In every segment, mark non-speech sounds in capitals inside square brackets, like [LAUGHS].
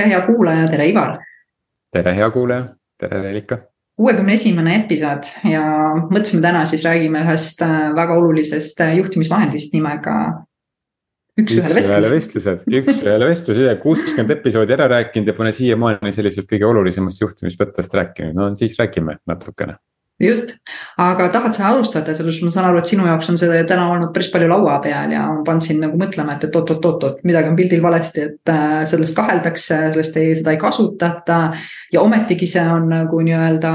tere, hea kuulaja, tere, Ivar. tere, hea kuulaja, tere, Reelika. kuuekümne esimene episood ja mõtlesime täna siis räägime ühest äh, väga olulisest äh, juhtimisvahendist nimega. üks-ühele vestlused, vestlused, üks-ühele [LAUGHS] vestlused kuuskümmend episoodi ära rääkinud ja pole siiamaani sellisest kõige olulisemast juhtimisvõttest rääkinud, no siis räägime natukene just, aga tahad sa alustada, selles ma saan aru, et sinu jaoks on see täna olnud päris palju laua peal ja on pannud sind nagu mõtlema, et, et oot-oot-oot-oot, midagi on pildil valesti, et äh, sellest kaheldakse, sellest ei, seda ei kasutata. ja ometigi see on nagu nii-öelda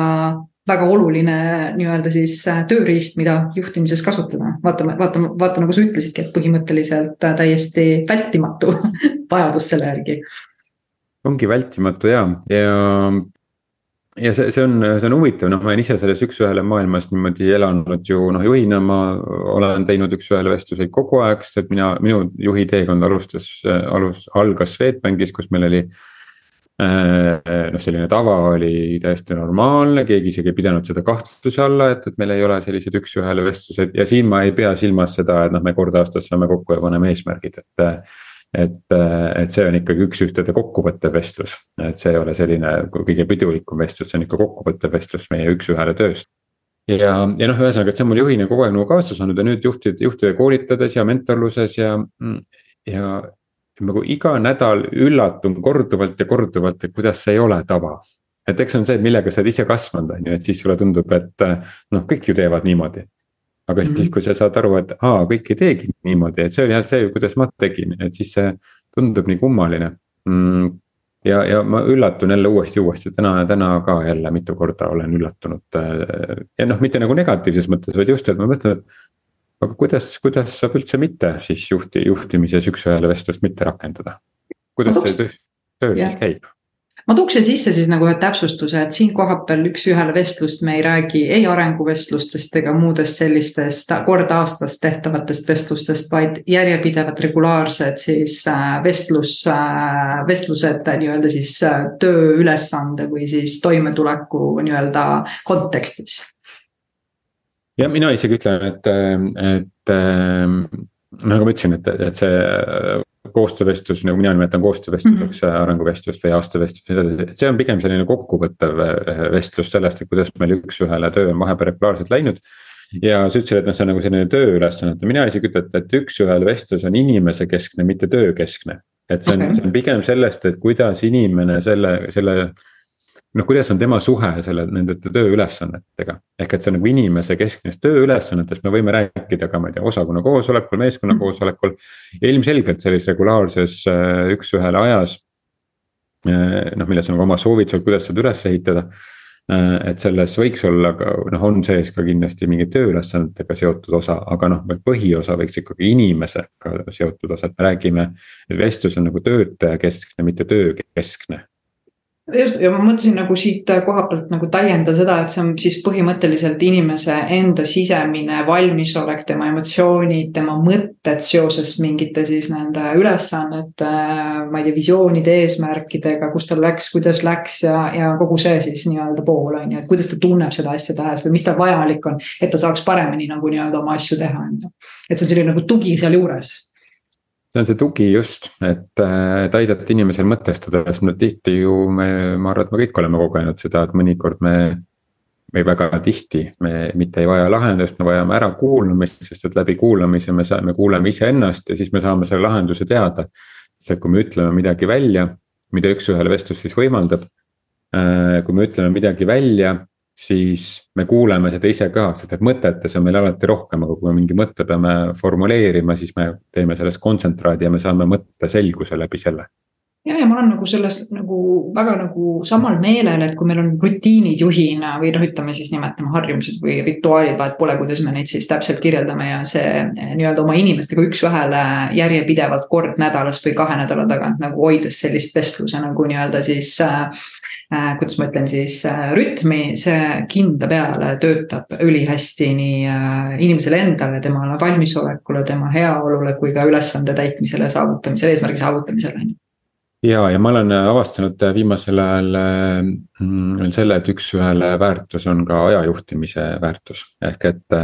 väga oluline nii-öelda siis äh, tööriist, mida juhtimises kasutada. vaatame, vaatame, vaata nagu sa ütlesidki, et põhimõtteliselt äh, täiesti vältimatu [LAUGHS] vajadus selle järgi ongi vältimatu ja, ja ja see, see on, see on huvitav, noh, ma olen ise selles üks-ühele maailmas niimoodi elanud ju noh, juhina ma olen teinud üks-ühele vestluseid kogu aeg, sest et mina, minu juhi teekond alustas, alus, algas Swedbankis, kus meil oli. noh, selline tava oli täiesti normaalne, keegi isegi ei pidanud seda kahtluse alla, et, et meil ei ole selliseid üks-ühele vestlused ja siin ma ei pea silmas seda, et noh, me kord aastas saame kokku ja paneme eesmärgid, et et, et see on ikkagi üks-ühtede kokkuvõttev vestlus, et see ei ole selline kõige pidulikum vestlus, see on ikka kokkuvõttev vestlus meie üks-ühele tööst. ja, ja noh, ühesõnaga, et see on mul juhina kogu aeg nagu kaasas olnud ja nüüd juhtid, juhtide koolitades ja mentorluses ja, ja. nagu iga nädal üllatun korduvalt ja korduvalt, et kuidas see ei ole tava et eks see on see, millega sa oled ise kasvanud, on ju, et siis sulle tundub, et noh, kõik ju teevad niimoodi aga mm -hmm. siis, kui sa saad aru, et aa, kõik ei teegi niimoodi, et see oli jah see, kuidas ma tegin, et siis see tundub nii kummaline mm,. ja, ja ma üllatun jälle uuesti, uuesti täna, täna ka jälle mitu korda olen üllatunud. Äh, ja noh, mitte nagu negatiivses mõttes, vaid just, et ma mõtlen, et. aga kuidas, kuidas saab üldse mitte siis juhti, juhtimises üks-ühele vestlust mitte rakendada? kuidas see töö, töö siis käib? Ma tooks siia sisse siis nagu ühe täpsustuse, et siin kohapeal üks-ühele vestlust me ei räägi ei arenguvestlustest ega muudest sellistest kord aastas tehtavatest vestlustest, vaid järjepidevad regulaarsed siis äh, vestlus, äh, vestlused nii-öelda siis äh, tööülesande või siis toimetuleku nii-öelda kontekstis. Ja mina isegi ütlen, et, et nagu ma ütlesin, et, et see koostöövestlus, nagu mina nimetan koostöövestluseks mm -hmm. arenguvestlust või edasi, et see on pigem selline kokkuvõttev äh, vestlus sellest, et kuidas meil üks-ühele töö on vahepeal regulaarselt läinud. ja sa ütlesid, et noh, see on nagu selline tööülesannete, mina isegi ütlen, et üks-ühele vestlus on inimese keskne, mitte töökeskne. et see on okay., see on pigem sellest, et kuidas inimene selle, selle noh, kuidas on tema suhe selle, nende tööülesannetega. ehk et see on nagu inimese kesknest tööülesannetest, me võime rääkida ka, ma ei tea, osakonna koosolekul, meeskonna mm. koosolekul. ja ilmselgelt sellises regulaarses äh, üks-ühele ajas. Äh, noh, milles on ka oma soovitused, kuidas seda üles ehitada. Äh, et selles võiks olla ka noh, on sees ka kindlasti mingi tööülesannetega seotud osa, aga noh, põhiosa võiks ikkagi inimesega seotud osa, et me räägime. vestlus on nagu töötaja keskne, mitte töökeskne just ja ma mõtlesin nagu siit koha pealt nagu täiendada seda, et see on siis põhimõtteliselt inimese enda sisemine valmisolek, tema emotsioonid, tema mõtted seoses mingite siis nende ülesannete, ma ei tea, visioonide, eesmärkidega, kus tal läks, kuidas läks ja, ja kogu see siis nii-öelda pool on ju, et kuidas ta tunneb seda asja tehes või mis tal vajalik on, et ta saaks paremini nagu nii-öelda oma asju teha, on ju. et see on selline nagu tugi sealjuures see on see tugi just, et, et aidata inimesel mõtestada, sest me tihti ju me, ma arvan, et me kõik oleme kogenud seda, et mõnikord me. või väga tihti me mitte ei vaja lahendust, me vajame ärakuulamist, sest et läbi kuulamise me saame, kuuleme iseennast ja siis me saame selle lahenduse teada. sest et kui me ütleme midagi välja, mida üks-ühele vestlus siis võimaldab. Äh, kui me ütleme midagi välja siis me kuuleme seda ise ka, sest et mõtetes on meil alati rohkem, aga kui me mingi mõtte peame formuleerima, siis me teeme sellest kontsentraadi ja me saame mõtteselguse läbi selle. Ja, ja ma olen nagu selles nagu väga nagu samal meelel, et kui meil on rutiinid juhina või noh, ütleme siis nimetame harjumused või rituaalid, vahet pole, kuidas me neid siis täpselt kirjeldame ja see eh, nii-öelda oma inimestega üks-ühele järjepidevalt kord nädalas või kahe nädala tagant nagu hoides sellist vestluse nagu nii-öelda siis Äh, kuidas ma ütlen siis, äh, rütmi, see kindla peale töötab ülihästi nii äh, inimesele endale, temale valmisolekule, tema heaolule kui ka ülesande täitmisele, saavutamisele, eesmärgi saavutamisele ja, ja ma olen avastanud viimasel ajal mm, veel selle, et üks-ühele väärtus on ka aja juhtimise väärtus, ehk et.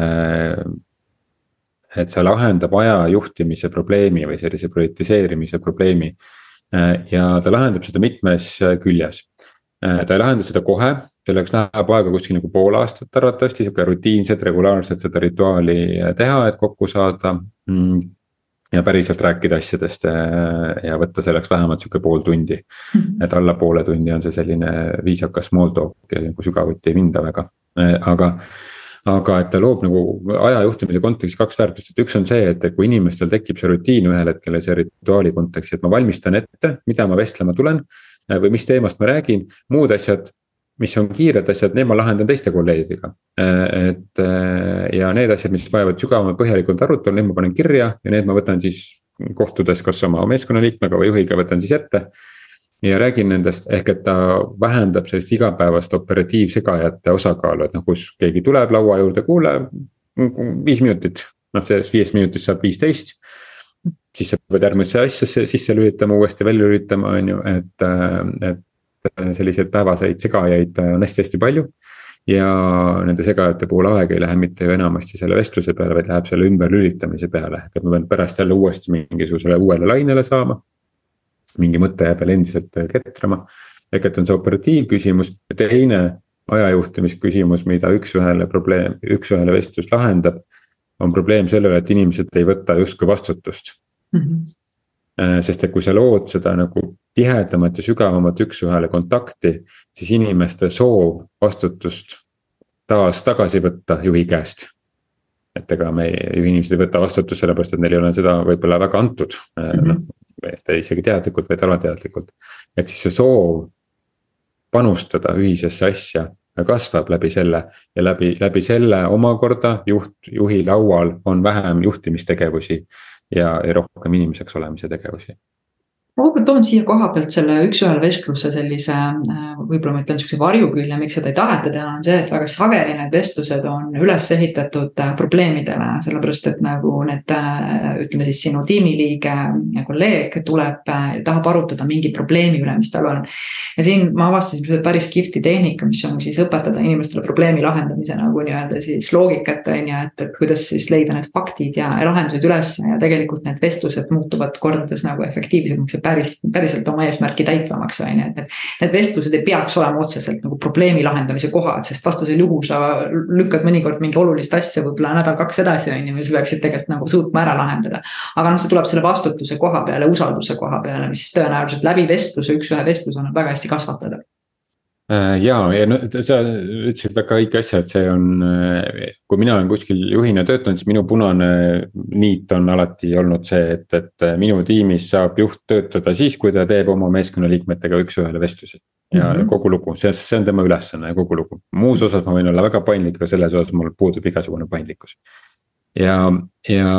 et see lahendab aja juhtimise probleemi või sellise prioritiseerimise probleemi ja ta lahendab seda mitmes küljes. Ta ei lahenda seda kohe, selleks läheb aega kuskil nagu pool aastat arvatavasti, sihuke rutiinselt, regulaarselt seda rituaali teha, et kokku saada mm ja päriselt rääkida asjadest äh, ja võtta selleks vähemalt sihuke pool tundi. Mhm. et alla poole tunni on see selline viisakas small talk ja nagu sügavuti ei minda väga, äh, aga aga et ta loob nagu aja juhtimise kontekstis kaks väärtust, et üks on see, et kui inimestel tekib see rutiin ühel hetkel ja see rituaali kontekst, et ma valmistan ette, mida ma vestlema tulen. Äh, või mis teemast ma räägin, muud asjad mis on kiired asjad, need ma lahendan teiste kolleegidega. et ja need asjad, mis vajavad sügavamat põhjalikult arutelu, need ma panen kirja ja need ma võtan siis kohtudes kas oma meeskonnaliikmega või juhiga võtan siis ette. ja räägin nendest, ehk et ta vähendab sellist igapäevast operatiivsegajate osakaalu, et noh, kus keegi tuleb laua juurde, kuule, viis minutit. noh, sellest viiest minutist saab viisteist siis sa pead järgmisse asjasse sisse lülitama, uuesti välja lülitama, on ju, et, et selliseid päevaseid segajaid on hästi-hästi palju. ja nende segajate puhul aeg ei lähe mitte ju enamasti selle vestluse peale, vaid läheb selle ümberlülitamise peale, et ma pean pärast jälle uuesti mingisugusele uuele lainele saama. mingi mõte jääb veel endiselt ketrama, ehk et on see operatiivküsimus ja teine ajajuhtimisküsimus, mida üks-ühele probleem, üks-ühele vestlus lahendab. on probleem sellele, et inimesed ei võta justkui vastutust mm. -hmm sest et kui sa lood seda nagu tihedamat ja sügavamat üks-ühele kontakti, siis inimeste soov vastutust taas tagasi võtta juhi käest. et ega me, juhi inimesed ei võta vastutust sellepärast, et neil ei ole seda võib-olla väga antud mm, -hmm. noh, isegi teadlikult, vaid alateadlikult. et siis see soov panustada ühisesse asja kasvab läbi selle ja läbi, läbi selle omakorda juht, juhi laual on vähem juhtimistegevusi ja, ja rohkem inimeseks olemise tegevusi ma toon siia koha pealt selle üks-ühele vestluse sellise, äh, võib-olla ma ütlen sihukese varjukülje, miks seda ei taheta teha, on see, et väga sageli need vestlused on üles ehitatud äh, probleemidele, sellepärast et nagu need äh, ütleme siis sinu tiimiliige kolleeg tuleb, tahab arutada mingi probleemi üle, mis tal on. ja siin ma avastasin päris kihvti tehnika, mis on siis õpetada inimestele probleemi lahendamise nagu nii-öelda siis loogikat, on ju, et, et kuidas siis leida need faktid ja lahendused üles ja tegelikult need vestlused muutuvad kordades nagu efektiivsemaks ja päris, päriselt oma eesmärki täitvamaks, on ju, et need. Need vestlused ei peaks olema otseselt nagu probleemi lahendamise kohad, sest vastasel juhul sa lükkad mõnikord mingi olulist asja võib-olla nädal-kaks edasi, on ju, mis peaksid tegelikult nagu suutma ära lahendada. aga noh, see tuleb selle vastutuse koha peale, usalduse koha peale, mis tõenäoliselt läbi vestluse, üks-ühe vestluse annab väga hästi kasvatada ja, ja no sa ütlesid väga õige asja, et see on, äh, kui mina olen kuskil juhina töötanud, siis minu punane niit on alati olnud see, et, et minu tiimis saab juht töötada siis, kui ta teeb oma meeskonnaliikmetega üks-ühele vestlusi. ja mm -hmm. kogu lugu, see, see on tema ülesanne ja kogu lugu, muus osas ma võin olla väga paindlik, aga selles osas mul puudub igasugune paindlikkus ja, ja,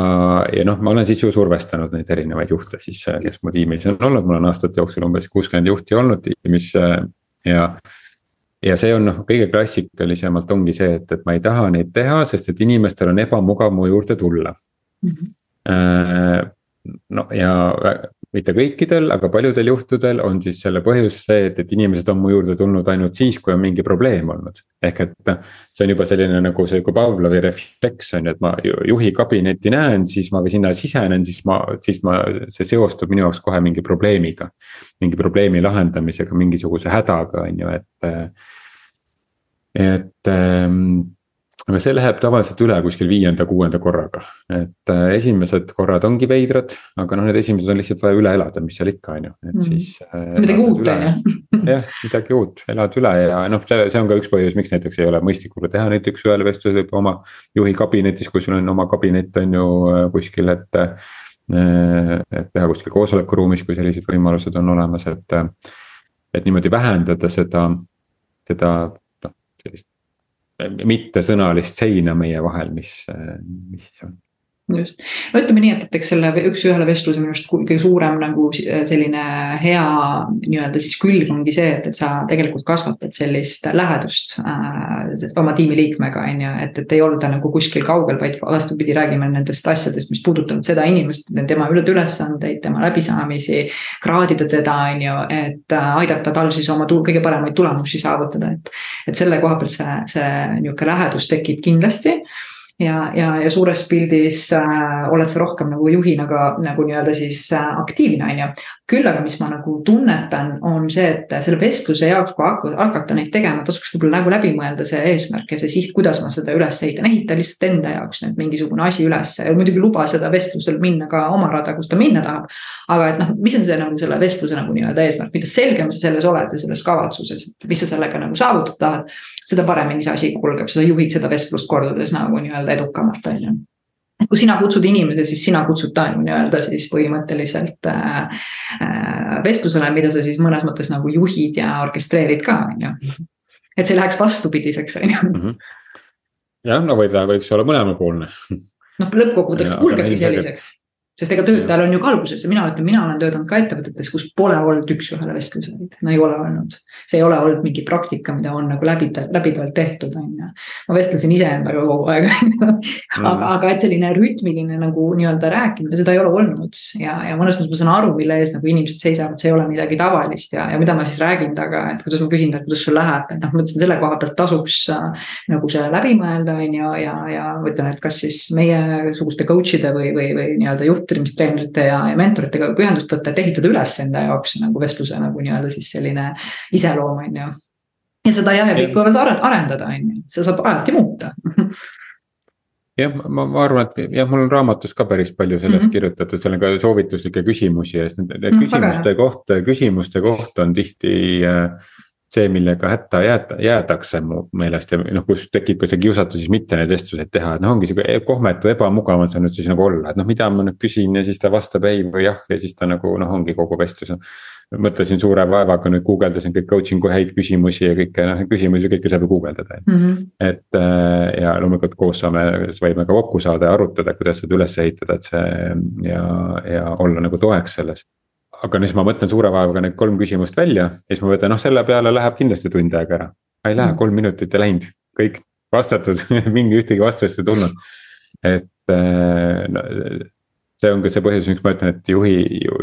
ja noh, ma olen siis ju survestanud neid erinevaid juhte siis, kes mu tiimis on olnud, mul on aastate jooksul umbes kuuskümmend juhti olnud tiimis ja ja see on noh, kõige klassikalisemalt ongi see, et, et ma ei taha neid teha, sest et inimestel on ebamugav mu juurde tulla mm. -hmm. no ja mitte kõikidel, aga paljudel juhtudel on siis selle põhjus see, et, et inimesed on mu juurde tulnud ainult siis, kui on mingi probleem olnud. ehk et noh, see on juba selline nagu see kui Pavlovi refleks on ju, et ma juhi kabinetti näen, siis ma sinna sisenen, siis ma, siis ma, see seostub minu jaoks kohe mingi probleemiga. mingi probleemi lahendamisega, mingisuguse hädaga on ju, et et ähm, aga see läheb tavaliselt üle kuskil viienda-kuuenda korraga, et äh, esimesed korrad ongi veidrad, aga noh, need esimesed on lihtsalt vaja üle elada, mis seal ikka on ju, et mm. siis äh,. midagi uut on ju. [LAUGHS] jah, midagi uut, elad üle ja noh, see, see on ka üks põhjus, miks näiteks ei ole mõistlik võib-olla teha neid üks-ühele vestlusi oma juhi kabinetis, kui sul on oma kabinet on ju äh, kuskil, et et teha kuskil koosolekuruumis, kui sellised võimalused on olemas, et, et niimoodi vähendada seda, seda sellist mittesõnalist seina meie vahel, mis, mis siis on just, no ütleme nii, et, et eks selle üks-ühele vestluse minu arust kõige suurem nagu selline hea nii-öelda siis külg ongi see, et, et sa tegelikult kasvatad sellist lähedust äh, oma tiimiliikmega, on ju, et, et ei olda nagu kuskil kaugel, vaid vastupidi, räägime nendest asjadest, mis puudutavad seda inimest, tema ülesandeid, tema läbisaamisi. kraadida teda, on ju, et äh, aidata tal siis oma kõige paremaid tulemusi saavutada, et, et selle koha pealt see, see nihuke lähedus tekib kindlasti ja, ja, ja suures pildis äh, oled sa rohkem nagu juhina ka nagu nii-öelda siis äh, aktiivne, on ju. Küll aga, mis ma nagu tunnetan, on see, et selle vestluse jaoks, kui hakata neid tegema, tasuks võib-olla nagu läbi mõelda see eesmärk ja see siht, kuidas ma seda üles ehitan, ehita lihtsalt enda jaoks nüüd mingisugune asi üles ja muidugi luba seda vestlusel minna ka oma rada, kus ta minna tahab. aga et noh, mis on see nagu selle vestluse nagu nii-öelda eesmärk, mida selgem sa selles oled ja selles kavatsuses, et mis sa sellega nagu saavutada tahad. seda paremini see asi kulgeb, seda juhid seda vestlust kordades nagu nii-öelda edukamalt, on ju et kui sina kutsud inimese, siis sina kutsud ta nii-öelda siis põhimõtteliselt äh, äh, vestlusele, mida sa siis mõnes mõttes nagu juhid ja orkestreerid ka, on ju. et see läheks vastupidiseks, on ju. Mhm. jah, no või ta võiks olla mõlemapoolne. noh, lõppkokkuvõtteks kulgebki selliseks sest ega töötajal on ju ka alguses ja mina ütlen, mina olen töötanud ka ettevõtetes, kus pole olnud üks-ühele vestluseid, no ei ole olnud. see ei ole olnud mingi praktika, mida on nagu läbi, läbivalt tehtud, on ju. ma vestlesin iseendaga kogu aeg aga, aga et selline rütmiline nagu nii-öelda rääkimine, seda ei ole olnud. Ja, ja mõnes mõttes ma saan aru, mille ees nagu inimesed seisavad, see ei ole midagi tavalist. Ja, ja mida ma siis räägin taga, et kuidas ma küsin talt, kuidas sul läheb, et noh, ma ütlesin selle koha pealt tasuks äh, nagu see läbi mõelda, on ju, ja, ja ma ütlen, et kas siis meiesuguste coach'ide või, või, või nii-öelda juht juhtimistreenerite ja, ja mentoritega ühendust võtta, et ehitada üles enda jaoks nagu vestluse nagu nii-öelda siis selline iseloom, on ju. ja seda järjepidevalt arendada, on ju, seda saab alati muuta [LAUGHS] jah, ma, ma arvan, et jah, mul on raamatus ka päris palju sellest mm -hmm. kirjutatud, seal on ka soovituslikke küsimusi ja siis need, need mm, küsimuste kohta, küsimuste kohta on tihti äh, see, millega hätta jääda, jäädakse mu meelest ja noh, kus tekib ka see kiusatus siis mitte neid vestluseid teha, et noh, ongi sihuke kohmetu ebamugav on see nüüd siis nagu olla, et noh, mida ma nüüd küsin ja siis ta vastab ei või jah ja siis ta nagu noh, ongi kogu vestlus. mõtlesin suure vaevaga nüüd guugeldasin kõik coaching'u häid küsimusi ja kõike noh, küsimusi kõike saab ju guugeldada mm. -hmm. et äh, ja loomulikult koos saame, võime ka kokku saada ja arutada, kuidas seda üles ehitada, et see ja, ja olla nagu toeks selles aga siis ma mõtlen suure vaevaga need kolm küsimust välja ja siis ma mõtlen, noh selle peale läheb kindlasti tund aega ära. ei lähe, mm. kolm minutit ja läinud, kõik vastatud [LAUGHS] mingi ühtegi vastust ei tulnud. et äh, no, see on ka see põhjus, miks ma ütlen, et juhi,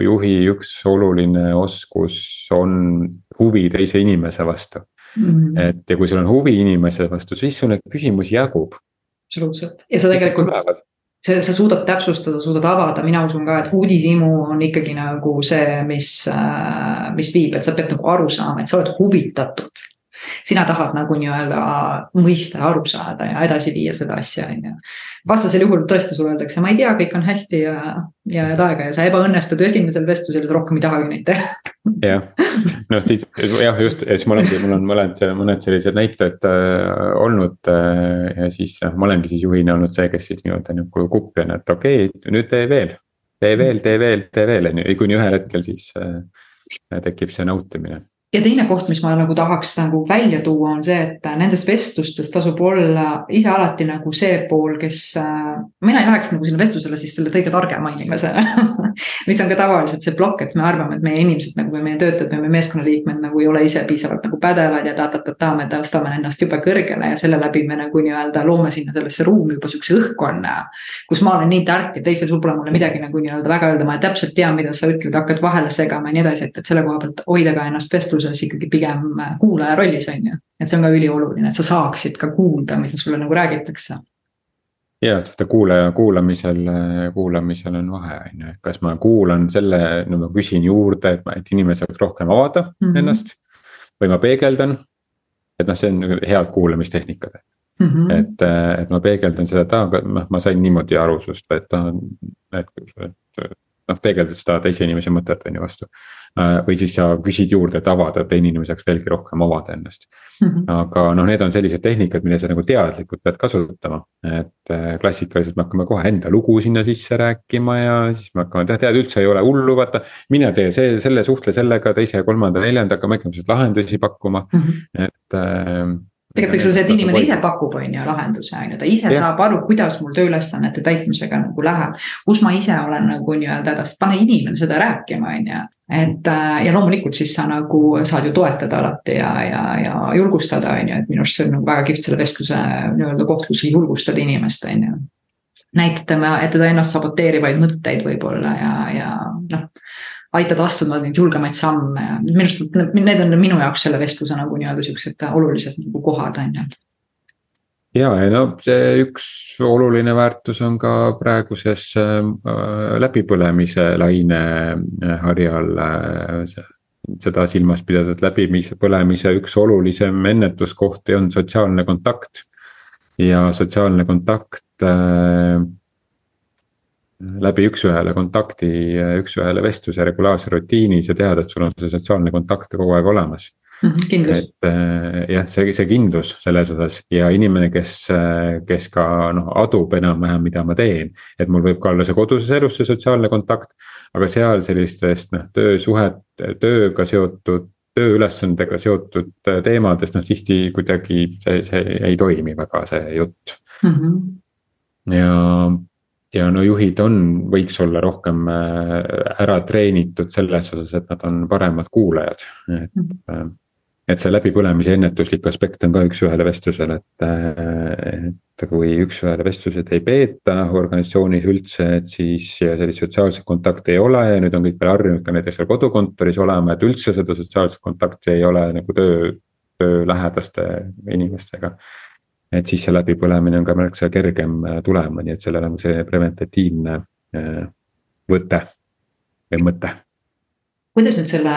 juhi üks oluline oskus on huvi teise inimese vastu mm. -hmm. et ja kui sul on huvi inimese vastu, siis sul neid küsimusi jagub. absoluutselt ja sa tegelikult sa, sa suudad täpsustada, suudad avada, mina usun ka, et uudishimu on ikkagi nagu see, mis, äh, mis viib, et sa pead nagu aru saama, et sa oled huvitatud sina tahad nagu nii-öelda mõista, aru saada ja edasi viia seda asja, on ju. vastasel juhul tõesti sulle öeldakse, ma ei tea, kõik on hästi ja, ja jääd aega ja sa ebaõnnestud esimesel vestlusel, rohkem ei tahagi neid teha. jah, noh siis jah, just ja siis mul ongi, mul on mõned, mõned sellised näited äh, olnud äh, ja siis äh, ma olengi siis juhina olnud see, kes siis nii-öelda nagu kuplen, et okei okay,, nüüd tee veel. tee veel, tee veel, tee veel, on ju, kuni ühel hetkel siis äh, tekib see nautimine ja teine koht, mis ma nagu tahaks nagu välja tuua, on see, et nendes vestlustes tasub olla ise alati nagu see pool, kes äh,. mina ei läheks nagu sinna vestlusele siis selle kõige targema inimesena [LAUGHS] mis on ka tavaliselt see plokk, et me arvame, et meie inimesed nagu või meie töötajad või meie meeskonnaliikmed nagu ei ole ise piisavalt nagu pädevad ja ta-ta-ta-ta, me tõstame ennast jube kõrgele ja selle läbi me nagu nii-öelda loome sinna sellesse ruumi juba sihukese õhkkonna. kus ma olen nii tark ja teisel sul pole mulle midagi nagu nii-öelda väga öelda, ma täpselt tean, mida sa ütled, hakkad vahele segama ja nii edasi, et, et selle koha pealt hoida ka ennast vestluses ikkagi pigem kuulaja rollis, on ju. et see on ka ülioluline, et sa saaksid ka kuulda, mida sulle nagu räägitakse. Ja, vaata kuulaja kuulamisel, kuulamisel on vahe, on ju, et kas ma kuulan selle, no ma küsin juurde, et, et inimene saaks rohkem avada mm -hmm. ennast. või ma peegeldan, et noh, see on head kuulamistehnikad mm. -hmm. et, et ma peegeldan seda, et aa, noh, ma sain niimoodi aru sinust, et noh, et, et noh, peegeldad seda teise inimese mõtet on ju vastu. Äh, või siis sa küsid juurde, et avada, et teine inimene saaks veelgi rohkem avada ennast mm. -hmm. aga noh, need on sellised tehnikad, mida sa nagu teadlikult pead kasutama. et äh, klassikaliselt me hakkame kohe enda lugu sinna sisse rääkima ja siis me hakkame, tead, üldse ei ole hullu, vaata. mine tee see, selle suhtle sellega, teise, kolmanda, neljanda, hakkame ikka lahendusi pakkuma mm, -hmm. et tegelikult eks see, et inimene ise pakub, on ju, lahenduse, on ju, ta ise ja. saab aru, kuidas mul tööülesannete täitmisega nagu läheb. kus ma ise olen nagu nii-öelda hädas, pane inimene seda rääkima, on ju. et äh, ja loomulikult siis sa nagu saad ju toetada alati ja, ja, ja julgustada, on ju, et minu arust see on nagu väga kihvt selle vestluse nii-öelda koht, kus sa julgustad inimest, on ju. näitame teda ennast saboteerivaid mõtteid võib-olla ja, ja noh aitad astuma neid julgemaid samme ja minu arust need on minu jaoks selle vestluse nagu nii-öelda siuksed olulised nagu kohad on ju. ja, ja no see üks oluline väärtus on ka praeguses äh, läbipõlemise laine äh, harjal äh, seda silmas pidada, et läbimise, põlemise üks olulisem ennetuskohti on sotsiaalne kontakt. ja sotsiaalne kontakt äh, läbi üks-ühele kontakti, üks-ühele vestluse regulaarse rutiinis ja teada, et sul on see sotsiaalne kontakt kogu aeg olemas mm. -hmm, et äh, jah, see, see kindlus selles osas ja inimene, kes, äh, kes ka noh, adub enam-vähem, mida ma teen. et mul võib ka olla see koduses elus see sotsiaalne kontakt, aga seal sellistest noh, töösuhet, tööga seotud tööülesandega seotud teemadest, noh tihti kuidagi see, see ei toimi väga, see jutt mm. -hmm. ja, ja no juhid on, võiks olla rohkem ära treenitud selles osas, et nad on paremad kuulajad, et mm. -hmm et see läbipõlemise ennetuslik aspekt on ka üks-ühele vestlusel, et, et kui üks-ühele vestlused ei peeta organisatsioonis üldse, et siis sellist sotsiaalset kontakti ei ole ja nüüd on kõik veel harjunud ka näiteks seal kodukontoris olema, et üldse seda sotsiaalset kontakti ei ole nagu töö, töölähedaste inimestega. Et siis see läbipõlemine on ka märksa kergem tulema, nii et sellel on see preventatiivne äh, võte või mõte kuidas nüüd selle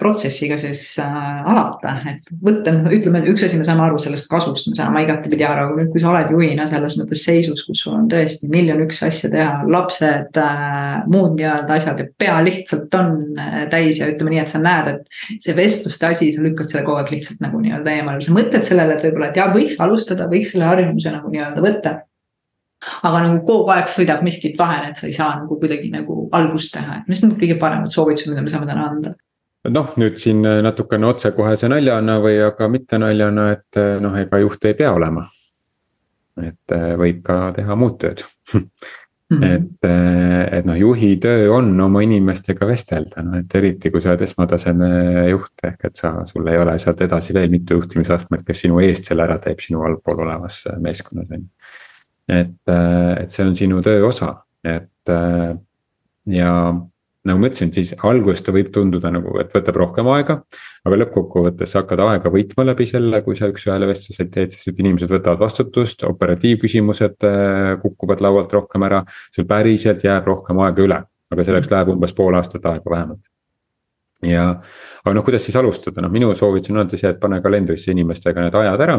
protsessiga siis äh, alata, et võtta, ütleme, üks asi, me saame aru sellest kasust, me saame igatepidi aru, kui sa oled juhina selles mõttes seisus, kus sul on tõesti miljon üks asja teha, lapsed äh,, muud nii-öelda asjad ja pea lihtsalt on äh, täis ja ütleme nii, et sa näed, et see vestluste asi, sa lükkad selle kogu aeg lihtsalt nagu nii-öelda eemale, sa mõtled sellele, et võib-olla, et jaa, võiks alustada, võiks selle harjumuse nagu nii-öelda võtta aga nagu kogu aeg sõidab miskit vahele, et sa ei saa nagu kuidagi nagu algust teha, et mis on kõige paremad soovitused, mida me saame täna anda? noh, nüüd siin natukene otsekohese naljana või aga mitte naljana, et noh, ega juht ei pea olema. et eh, võib ka teha muud tööd mm. -hmm. et, et noh, juhi töö on oma inimestega vestelda, no et eriti kui sa oled esmataseme juht, ehk et sa, sul ei ole sealt edasi veel mitu juhtimisastmet, kes sinu eest selle ära teeb sinu allpool olevas meeskonnas on ju et, äh, et see on sinu töö osa, et äh, ja nagu ma ütlesin, siis alguses ta võib tunduda nagu, et võtab rohkem aega. aga lõppkokkuvõttes sa hakkad aega võitma läbi selle, kui sa üks-ühele vestluseid teed, sest et inimesed võtavad vastutust, operatiivküsimused äh, kukuvad laualt rohkem ära. sul päriselt jääb rohkem aega üle, aga selleks läheb umbes pool aastat aega vähemalt ja, aga noh, kuidas siis alustada, noh minu soovitus on alati see, et pane kalendrisse inimestega need ajad ära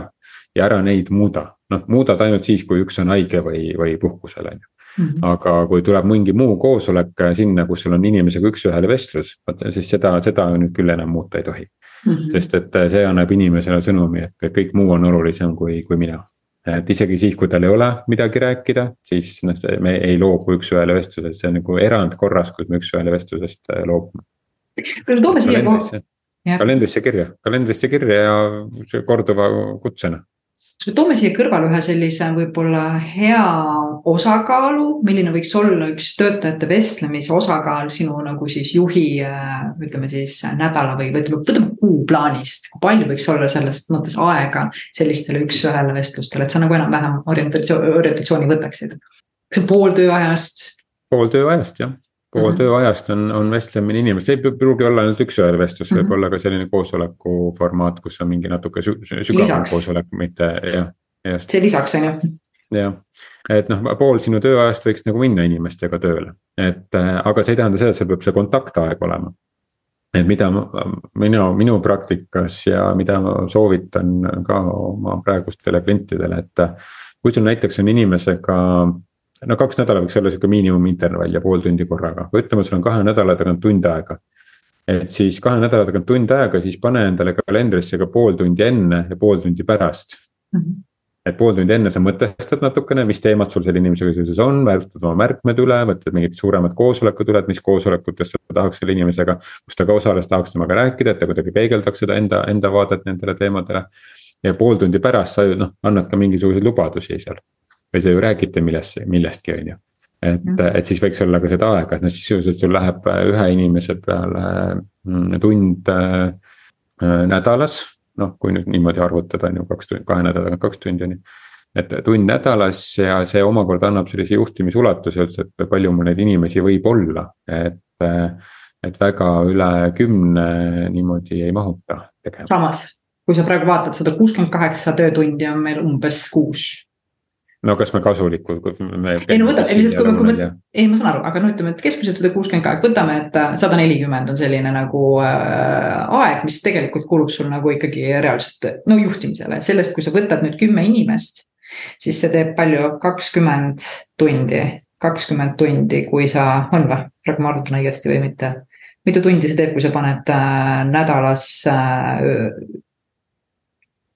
ja ära neid muuda. noh, muudad ainult siis, kui üks on haige või, või puhkusel, on ju. Mhm. aga kui tuleb mingi muu koosolek sinna, kus sul on inimesega üks-ühele vestlus, vot siis seda, seda nüüd küll enam muuta ei tohi mm. -hmm. sest et see annab inimesele sõnumi, et kõik muu on olulisem kui, kui mina et isegi siis, kui tal ei ole midagi rääkida, siis noh, me ei loobu üks-ühele vestlusest, see on nagu erandkorras, kus me üks-ühele vestlusest loobume kuule, toome siia kalendrisse, kalendrisse kirja, kalendrisse kirja ja korduva kutsena kas me toome siia kõrvale ühe sellise võib-olla hea osakaalu, milline võiks olla üks töötajate vestlemise osakaal sinu nagu siis juhi ütleme siis nädala või ütleme, võtame kuu plaanist. kui palju võiks olla sellest mõttes aega sellistele üks-ühele vestlustele, et sa nagu enam-vähem orientatsiooni, orientatsiooni võtaksid? kas see on pool tööajast? pool tööajast jah pool mm -hmm. tööajast on, on vestlemine inimestega, see ei pruugi olla ainult üks-ühele vestlus mm, -hmm. võib olla ka selline koosoleku formaat, kus on mingi natuke sü sügavam koosolek, mitte jah, just. see lisaks on ju. jah, et noh, pool sinu tööajast võiks nagu minna inimestega tööle, et äh, aga see ei tähenda seda, et seal peab see kontaktaeg olema. et mida mina, minu praktikas ja mida ma soovitan ka oma praegustele klientidele, et. kui sul näiteks on inimesega no kaks nädalat võiks olla sihuke miinimumintervall ja pool tundi korraga, või ütleme, sul on kahe nädala tagant tund aega. et siis kahe nädala tagant tund aega, siis pane endale kalendrisse ka pool tundi enne ja pool tundi pärast mm. -hmm. et pool tundi enne sa mõtestad natukene, mis teemad sul selle inimesega seoses on, värvitad oma märkmed üle, võtad mingid suuremad koosolekud üle, et mis koosolekutest sa tahaks selle inimesega. kus ta ka osales, tahaks temaga rääkida, et ta kuidagi peegeldaks seda enda, enda vaadet nendele teemadele. ja pool tundi pärast sa ju noh, annad ka mingisuguseid lubadusi seal või sa ju räägite millest, millestki, on ju. et -hmm. et siis võiks olla ka seda aega, et noh, siis sisuliselt sul läheb äh, ühe inimese peale mm, tund äh, äh, nädalas. noh, kui nüüd niimoodi arvutada, on ju kaks tundi, kahe nädalaga kaks tundi on ju et tund nädalas ja see omakorda annab sellise juhtimisulatuse üldse, et palju mul neid inimesi võib olla, et. et väga üle kümne niimoodi ei mahuta tegema. samas kui sa praegu vaatad sada kuuskümmend kaheksa töötundi on meil umbes kuus no kas me kasulikud, kui me. ei no võtame, lihtsalt kui me, kui me, ei ma saan aru, aga no ütleme, et keskmiselt sada kuuskümmend kaheksa, võtame, et äh, sada nelikümmend on selline nagu äh, aeg, mis tegelikult kulub sul nagu ikkagi reaalselt no juhtimisele, sellest, kui sa võtad nüüd kümme inimest. siis see teeb palju, kakskümmend tundi, kakskümmend tundi, kui sa, on või, praegu ma arvutan õigesti või mitte. mitu tundi see teeb, kui sa paned äh, nädalas äh,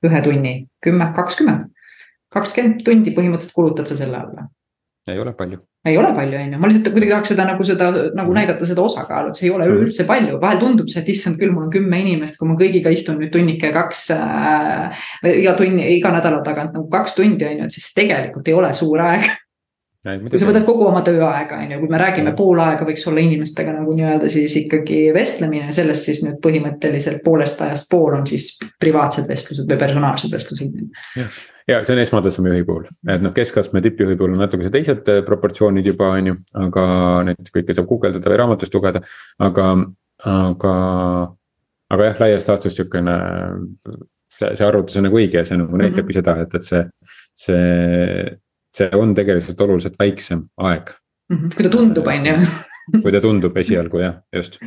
ühe tunni, kümme, kakskümmend kakskümmend tundi põhimõtteliselt kulutad sa selle alla. ei ole palju. ei ole palju, on ju, ma lihtsalt kuidagi tahaks seda nagu seda nagu mm. näidata seda osakaalu, et see ei ole üleüldse palju, vahel tundub see, et issand küll, mul on kümme inimest, kui ma kõigiga istun nüüd tunnike kaks äh,. iga tunni, iga nädala tagant nagu kaks tundi on ju, et siis tegelikult ei ole suur aeg kui sa võtad kogu oma tööaega, on ju, kui me räägime, pool aega võiks olla inimestega nagu nii-öelda siis ikkagi vestlemine, sellest siis nüüd põhimõtteliselt poolest ajast pool on siis privaatsed vestlused või personaalsed vestlused. jah, ja see on esmataseme juhi puhul, et noh, keskastme tippjuhi puhul on natuke teised äh, proportsioonid juba on ju, aga neid kõike saab guugeldada või raamatust lugeda, aga, aga. aga jah, laias laastus sihukene, see, see arvutus on nagu õige ja see nagu näitabki mm -hmm. seda, et, et see, see see on tegelikult oluliselt väiksem aeg. -hmm. kui ta tundub, on ju. kui ta tundub esialgu jah, just.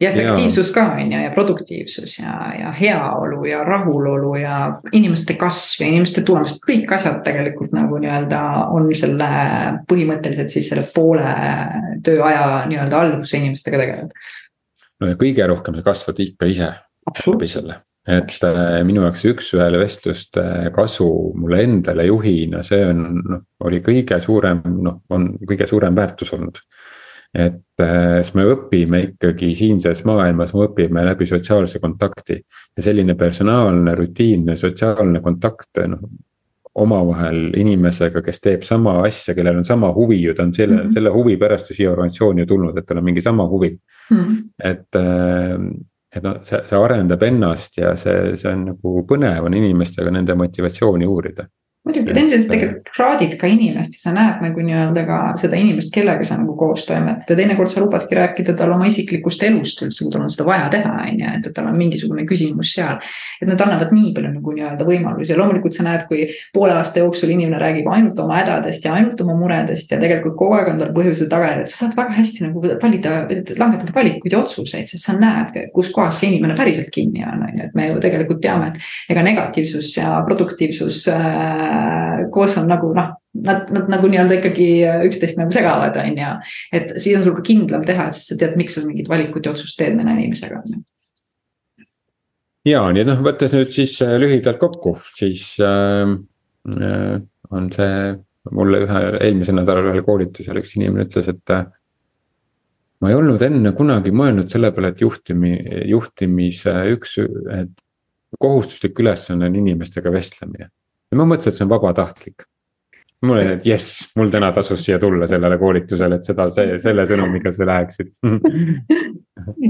ja efektiivsus ja. ka on ju ja produktiivsus ja, ja heaolu ja rahulolu ja inimeste kasv ja inimeste tulemused, kõik asjad tegelikult nagu nii-öelda on selle põhimõtteliselt siis selle poole tööaja nii-öelda all, kus inimestega tegeled. no ja kõige rohkem sa kasvad ikka ise läbi selle et äh, minu jaoks üks-ühele vestluste kasu mulle endale juhina, see on noh, oli kõige suurem, noh, on kõige suurem väärtus olnud. et äh, siis me õpime ikkagi siinses maailmas, me õpime läbi sotsiaalse kontakti. ja selline personaalne, rutiinne sotsiaalne kontakt, noh omavahel inimesega, kes teeb sama asja, kellel on sama huvi ju, ta on selle mm, -hmm. selle huvi pärast ju siia organisatsiooni tulnud, et tal on mingi sama huvi mm. -hmm. et äh, et noh, see, see arendab ennast ja see, see on nagu põnev on inimestega nende motivatsiooni uurida muidugi, teineteisest tegelikult kraadid ka inimest ja sa näed nagu nii-öelda ka seda inimest, kellega sa nagu koos toimetad. Ja teinekord sa lubadki rääkida talle oma isiklikust elust üldse, kui tal on seda vaja teha, on ju, et, et tal on mingisugune küsimus seal. et nad annavad nii palju nagu nii-öelda võimalusi. Ja loomulikult sa näed, kui poole aasta jooksul inimene räägib ainult oma hädadest ja ainult oma muredest ja tegelikult kogu aeg on tal põhjused tagajärjed, sa saad väga hästi nagu valida, langetada valikuid ja otsuseid, sest sa näed, kus kohas see inimene päriselt kinni on, on ju, et me ju tegelikult teame, et ega negatiivsus ja produktiivsus äh, koos on nagu noh, nad, nad nagu nii-öelda ikkagi üksteist nagu segavad, on ju. et siis on sul ka kindlam teha, et siis sa tead, miks sa mingit valikut ja otsust teed mõne inimesega. ja nii, et noh, võttes nüüd siis äh, lühidalt kokku, siis äh, äh, on see mulle ühe eelmisel nädalal ühel koolitusel üks inimene ütles, et äh, ma ei olnud enne kunagi mõelnud selle peale, et juhtimi, juhtimise üks, et kohustuslik ülesanne on inimestega vestlemine ja ma mõtlesin, et see on vabatahtlik. mul oli, et jess, mul täna tasus siia tulla sellele koolitusele, et seda, selle sõnumiga sa läheksid [LAUGHS]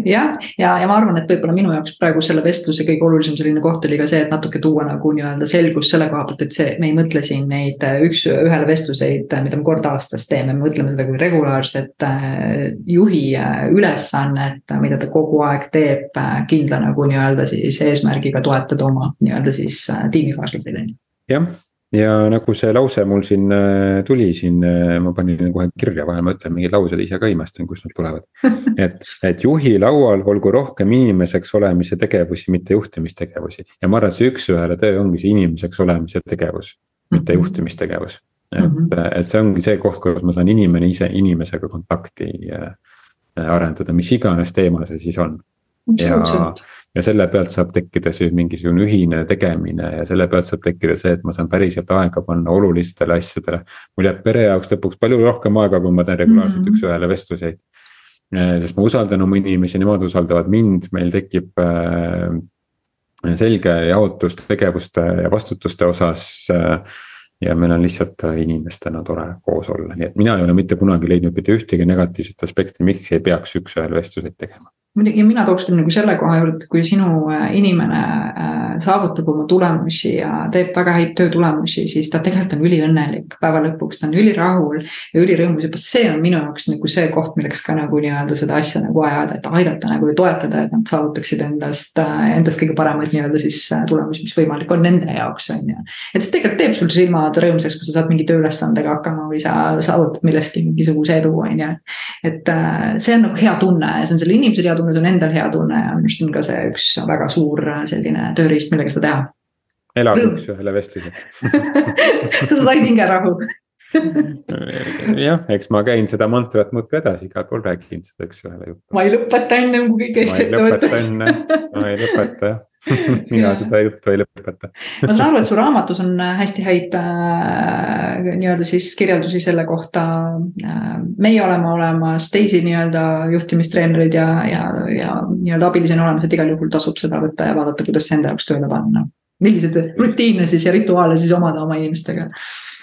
jah, ja, ja ma arvan, et võib-olla minu jaoks praegu selle vestluse kõige olulisem selline koht oli ka see, et natuke tuua nagu nii-öelda selgust selle koha pealt, et see, me ei mõtle siin neid äh, üks-ühele vestluseid, äh, mida me kord aastas teeme, me mõtleme seda kui regulaarset äh, juhi ülesannet, mida ta kogu aeg teeb kindla nagu nii-öelda siis eesmärgiga toetada oma nii-öelda siis tiimikaaslaseid, on ju jah, ja nagu see lause mul siin äh, tuli siin, äh, ma panin kohe kirja vahel, ma ütlen mingeid lauseid ise ka imestan, kust nad tulevad. [LAUGHS] et, et juhi laual olgu rohkem inimeseks olemise tegevusi, mitte juhtimistegevusi ja ma arvan, et see üks-ühele töö ongi see inimeseks olemise tegevus, mitte mhm. juhtimistegevus. et mm, -hmm. et see ongi see koht, kus ma saan inimene ise inimesega kontakti äh, arendada, mis iganes teemal see siis on. ja ja selle pealt saab tekkida siis mingisugune ühine tegemine ja selle pealt saab tekkida see, et ma saan päriselt aega panna olulistele asjadele. mul jääb pere jaoks lõpuks palju rohkem aega, kui ma teen regulaarselt mm -hmm. üks-ühele vestluseid. Äh, sest ma usaldan oma inimesi, nemad usaldavad mind, meil tekib äh, selge jaotus tegevuste ja vastutuste osas äh, ja meil on lihtsalt inimestena tore koos olla, nii et mina ei ole mitte kunagi leidnud mitte ühtegi negatiivset aspekti, miks ei peaks üks-ühele vestluseid tegema muidugi mina tooks küll nagu selle koha juurde, kui sinu äh, inimene äh, saavutab oma tulemusi ja teeb väga häid töötulemusi, siis ta tegelikult on üliõnnelik. päeva lõpuks ta on ülirahul ja ülirõõmus ja see on minu jaoks nagu see koht, milleks ka nagu nii-öelda seda asja nagu ajada, et aidata nagu ja toetada, et nad saavutaksid endast, äh, endast kõige paremaid nii-öelda siis tulemusi, mis võimalik on nende jaoks, on ju. et see tegelikult teeb sul silmad rõõmsaks, kui sa saad mingi tööülesandega hakkama või sa saavutad milleski mingisuguse edu, on ju. et see on nagu hea tunne ja see on selle inimesel hea tunne, see on endal hea tunne ja minu arust on ka see üks väga suur selline tööriist, millega seda teha. elage üks-ühele vestluseks [LAUGHS] kas sa said hingerahu [LAUGHS] jah, eks ma käin seda mantrat muudkui edasi, igal pool räägin seda üks-ühele juttu. ma ei lõpeta ennem kui kõik ette võtad. ma ei lõpeta jah [LAUGHS] mina seda juttu ei lõpeta ma saan aru, et su raamatus on hästi häid äh, nii-öelda siis kirjeldusi selle kohta äh,. meie oleme olemas, teisi nii-öelda juhtimistreenereid ja, ja, ja nii-öelda abilisi on olemas, et igal juhul tasub seda võtta ja vaadata, kuidas see enda jaoks tööle panna. Milliseid rutiine siis ja rituaale siis omada oma inimestega?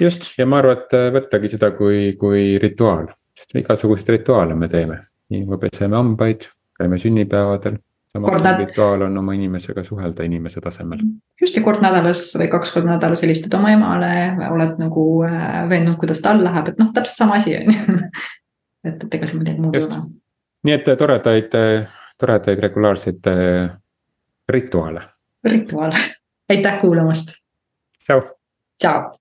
just ja ma arvan, et võttagi seda kui, kui rituaal, sest igasuguseid rituaale me teeme, nii me peseme hambaid, käime sünnipäevadel samas rituaal on oma inimesega suhelda inimese tasemel. just ja kord nädalas või kaks korda nädalas helistad oma emale, oled nagu äh, veendunud, kuidas tal läheb, et noh, täpselt sama asi on ju. [LAUGHS] et, et ega siin midagi muud ei ole. nii et toredaid, toredaid regulaarseid äh, rituaale. rituaale, aitäh kuulamast. tšau. tšau.